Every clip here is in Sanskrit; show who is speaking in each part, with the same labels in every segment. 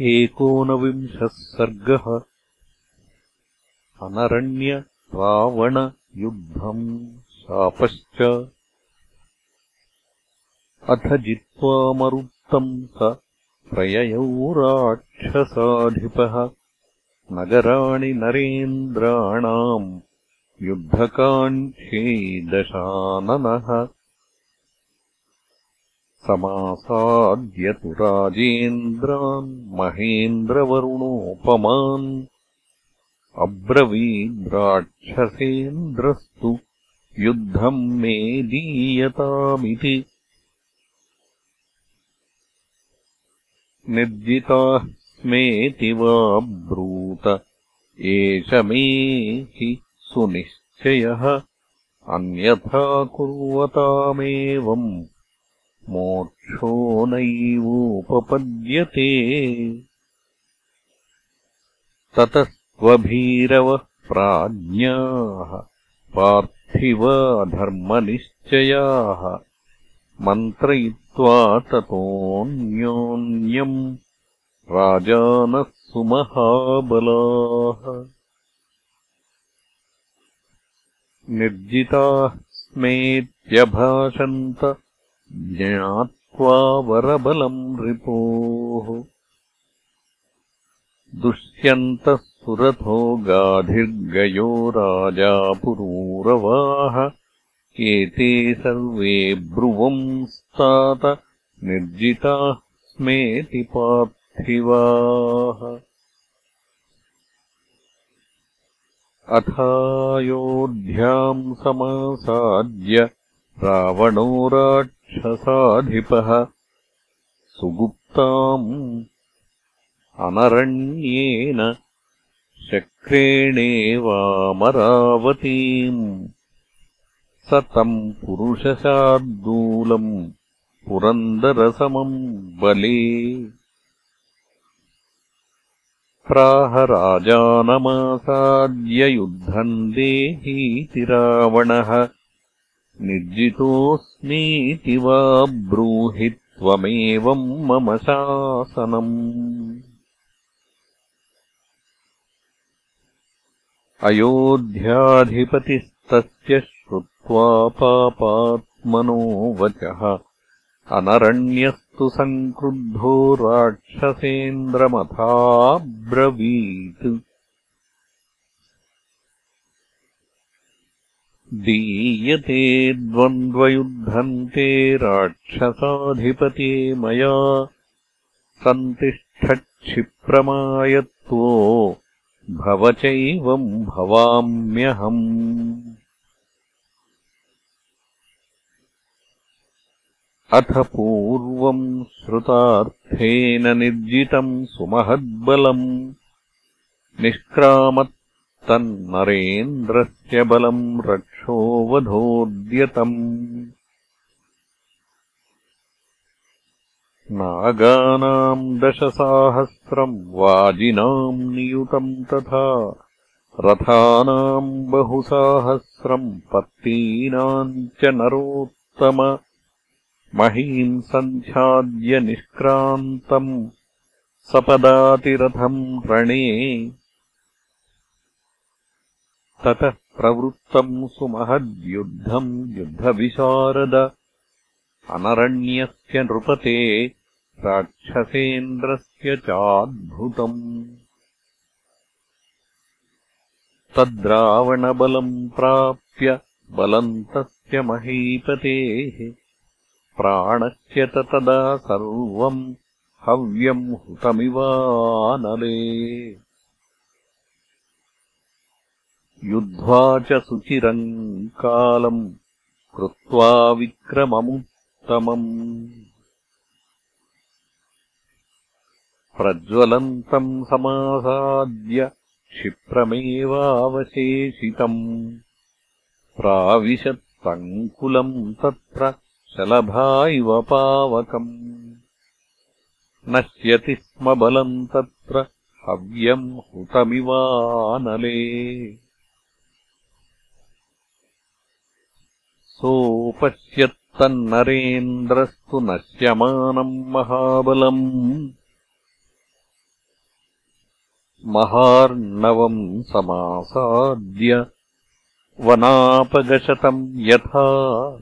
Speaker 1: एकोनविंशः सर्गः। अनरण्यरावणयुद्धम् शापश्च। अथ जित्वा मरुत्तम् स प्रययौ राक्षसाधिपः। नगराणि नरेन्द्राणाम् युद्धकाङ्क्षे दशाननः समासाद्यतु राजेन्द्रान् महेन्द्रवरुणोपमान् अब्रवीद्राक्षसेन्द्रस्तु युद्धम् मे दीयतामिति। निर्जिताः स्मेति वा ब्रूत एष मे हि सुनिश्चयः। अन्यथा कुर्वतामेवम् मोक्षो नैवोपपद्यते ततस्त्वभीरवः प्राज्ञाः पार्थिवाधर्मनिश्चयाः मन्त्रयित्वा ततोऽन्योन्यम् राजानः सुमहाबलाः। निर्जिताः स्मेत्यभाषन्त ज्ञात्वा वरबलम् रिपोः। दुष्यन्तः सुरथो गाधिर्गयो राजा पुरूरवाः एते सर्वे ब्रुवंस्तात निर्जिताः स्मेति पार्थिवाः। अथायोध्याम् समासाद्य रावणो राक्षसाधिपः सुगुप्ताम् अनरण्येन शक्रेणेवामरावतीम्। स तम् पुरुषशार्दूलम् पुरन्दरसमम् बले। प्राहराजानमासाद्ययुद्धम् देहीति रावणः निर्जितोऽस्मीति वा ब्रूहि त्वमेवम् मम शासनम्। अयोध्याधिपतिस्तस्य श्रुत्वा पापात्मनो वचः। अनरण्यस्तु सङ्क्रुद्धो राक्षसेन्द्रमथाब्रवीत् दीयते द्वन्द्वयुद्धन्ते राक्षसाधिपते मया। सन्तिष्ठक्षिप्रमायत्वो भव चैवम् भवाम्यहम्। अथ पूर्वम् श्रुतार्थेन निर्जितम् सुमहद्बलम् निष्क्रामत्तन्नरेन्द्रस्य बलम् रक्षोऽवधोद्यतम् नागानाम् दशसाहस्रम् वाजिनाम् नियुतम् तथा रथानाम् बहुसाहस्रम् पत्तीनाम् च नरोत्तम। महीम् सञ्छाद्य निष्क्रान्तम् सपदातिरथम् रणे ततः प्रवृत्तम् सुमहद्युद्धम् युद्धविशारद। अनरण्यस्य नृपते राक्षसेन्द्रस्य चाद्भुतम्। तद्रावणबलम् प्राप्य बलम् तस्य महीपतेः प्राणश्यत तदा सर्वम् हव्यम् हुतमिवानले युद्ध्वा च सुचिरम् कालम् कृत्वा विक्रममुत्तमम्। प्रज्वलन्तम् समासाद्य क्षिप्रमेवावशेषितम्। प्राविशत्तङ्कुलम् तत्र शलभा इव पावकम्। नश्यति स्म बलम् तत्र हव्यम् हुतमिवानले सोपश्यत्तन्नरेन्द्रस्तु नश्यमानम् महाबलम्। महार्णवम् समासाद्य वनापगशतम् यथा।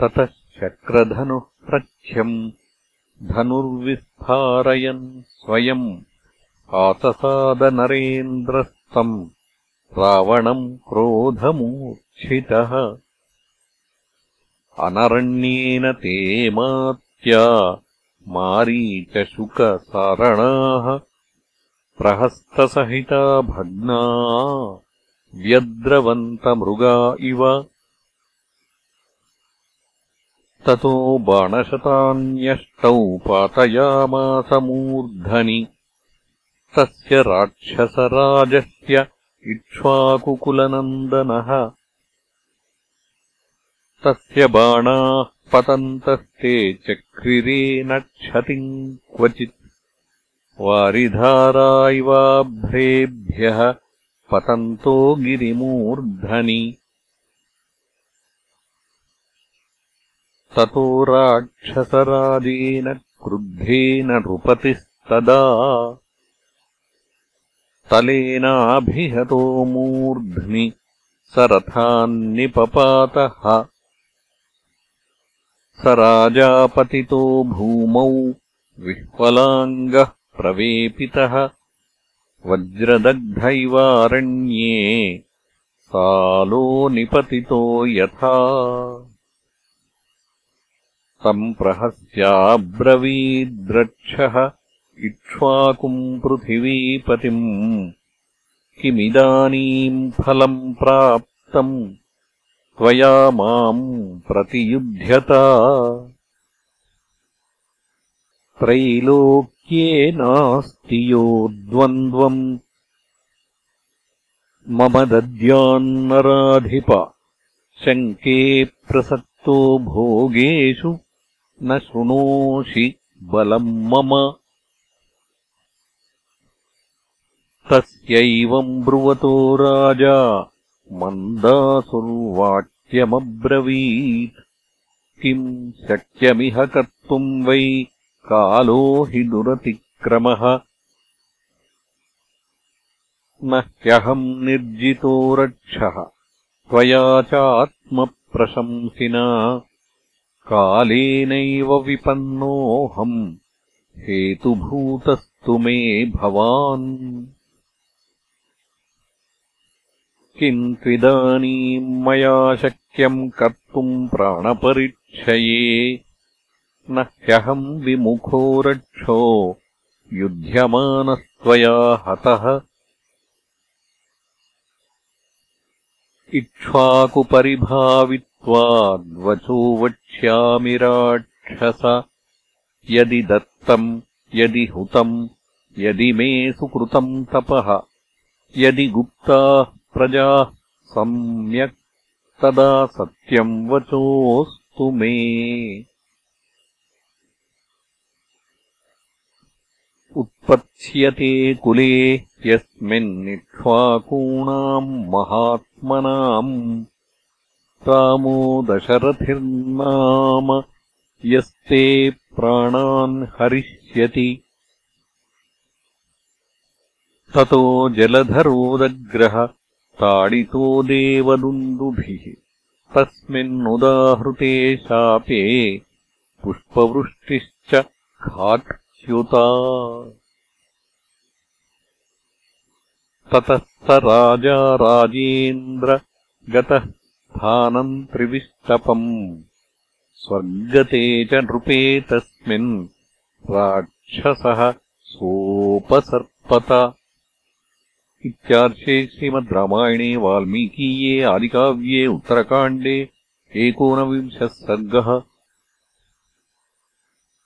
Speaker 1: ततः शक्रधनुः प्रख्यम् धनुर्विस्फारयन् स्वयम् आतसादनरेन्द्रस्तम् रावणम् क्रोधमूर्च्छितः। अनरण्येन ते मात्या मारीचशुकसारणाः। प्रहस्तसहिता भग्ना व्यद्रवन्तमृगा इव। ततो बाणशतान्यष्टौ पातयामासमूर्धनि तस्य राक्षसराजस्य इक्ष्वाकुकुलनन्दनः। तस्य बाणाः पतन्तस्ते चक्रिरे न क्षतिम् क्वचित्। वारिधारा इवाभ्रेभ्यः पतन्तो गिरिमूर्धनि। ततो राक्षसराजेन क्रुद्धेन नृपतिस्तदा तलेनाभिहतो मूर्ध्नि स रथान्निपपातः स राजापतितो भूमौ विह्वलाङ्गः प्रवेपितः। वज्रदग्धैवारण्ये सालो निपतितो यथा। सम्प्रहस्याब्रवीद्रक्षः इक्ष्वाकुम् पृथिवीपतिम् किमिदानीम् फलम् प्राप्तम् त्वया माम् प्रतियुध्यता। त्रैलोक्ये नास्ति यो द्वन्द्वम् मम दद्यान्नराधिप शङ्के प्रसक्तो भोगेषु न शृणोषि बलम् मम तस्यैवम् ब्रुवतो राजा। मन्दासुर्वाक्यमब्रवीत् किम् शक्यमिह कर्तुम् वै कालो हि दुरतिक्रमः। न ह्यहम् निर्जितो रक्षः। त्वया चात्मप्रशंसिना। कालेनैव विपन्नोऽहम्। हेतुभूतस्तु मे भवान् किम् त्विदानीम् मया शक्यम् कर्तुम् प्राणपरिक्षये न ह्यहम् विमुखो रक्षो युध्यमानस्त्वया हतः। इक्ष्वाकुपरिभावित्वाद्वचो वक्ष्यामि राक्षस। यदि दत्तम् यदि हुतम् यदि मे सुकृतम् तपः। यदि गुप्ताः प्रजाः सम्यक् तदा सत्यम् वचोऽस्तु मे। उत्पत्स्यते कुले यस्मिन्निक्ष्वाकूणाम् महात्मनाम् रामो दशरथिर्नाम यस्ते प्राणान् हरिष्यति। ततो जलधरोदग्रह ताडितो देवदुन्दुभिः। तस्मिन्नुदाहृते शापे पुष्पवृष्टिश्च खाक्ष्युता ततः स राजा राजेन्द्र गतः स्थानम् त्रिविष्टपम्। स्वर्गते च नृपे तस्मिन् राक्षसः सोपसर्पत इत्यार्षे श्रीमद्रामायणे वाल्मीकीये आदिकाव्ये उत्तरकाण्डे एकोनविंशः सर्गः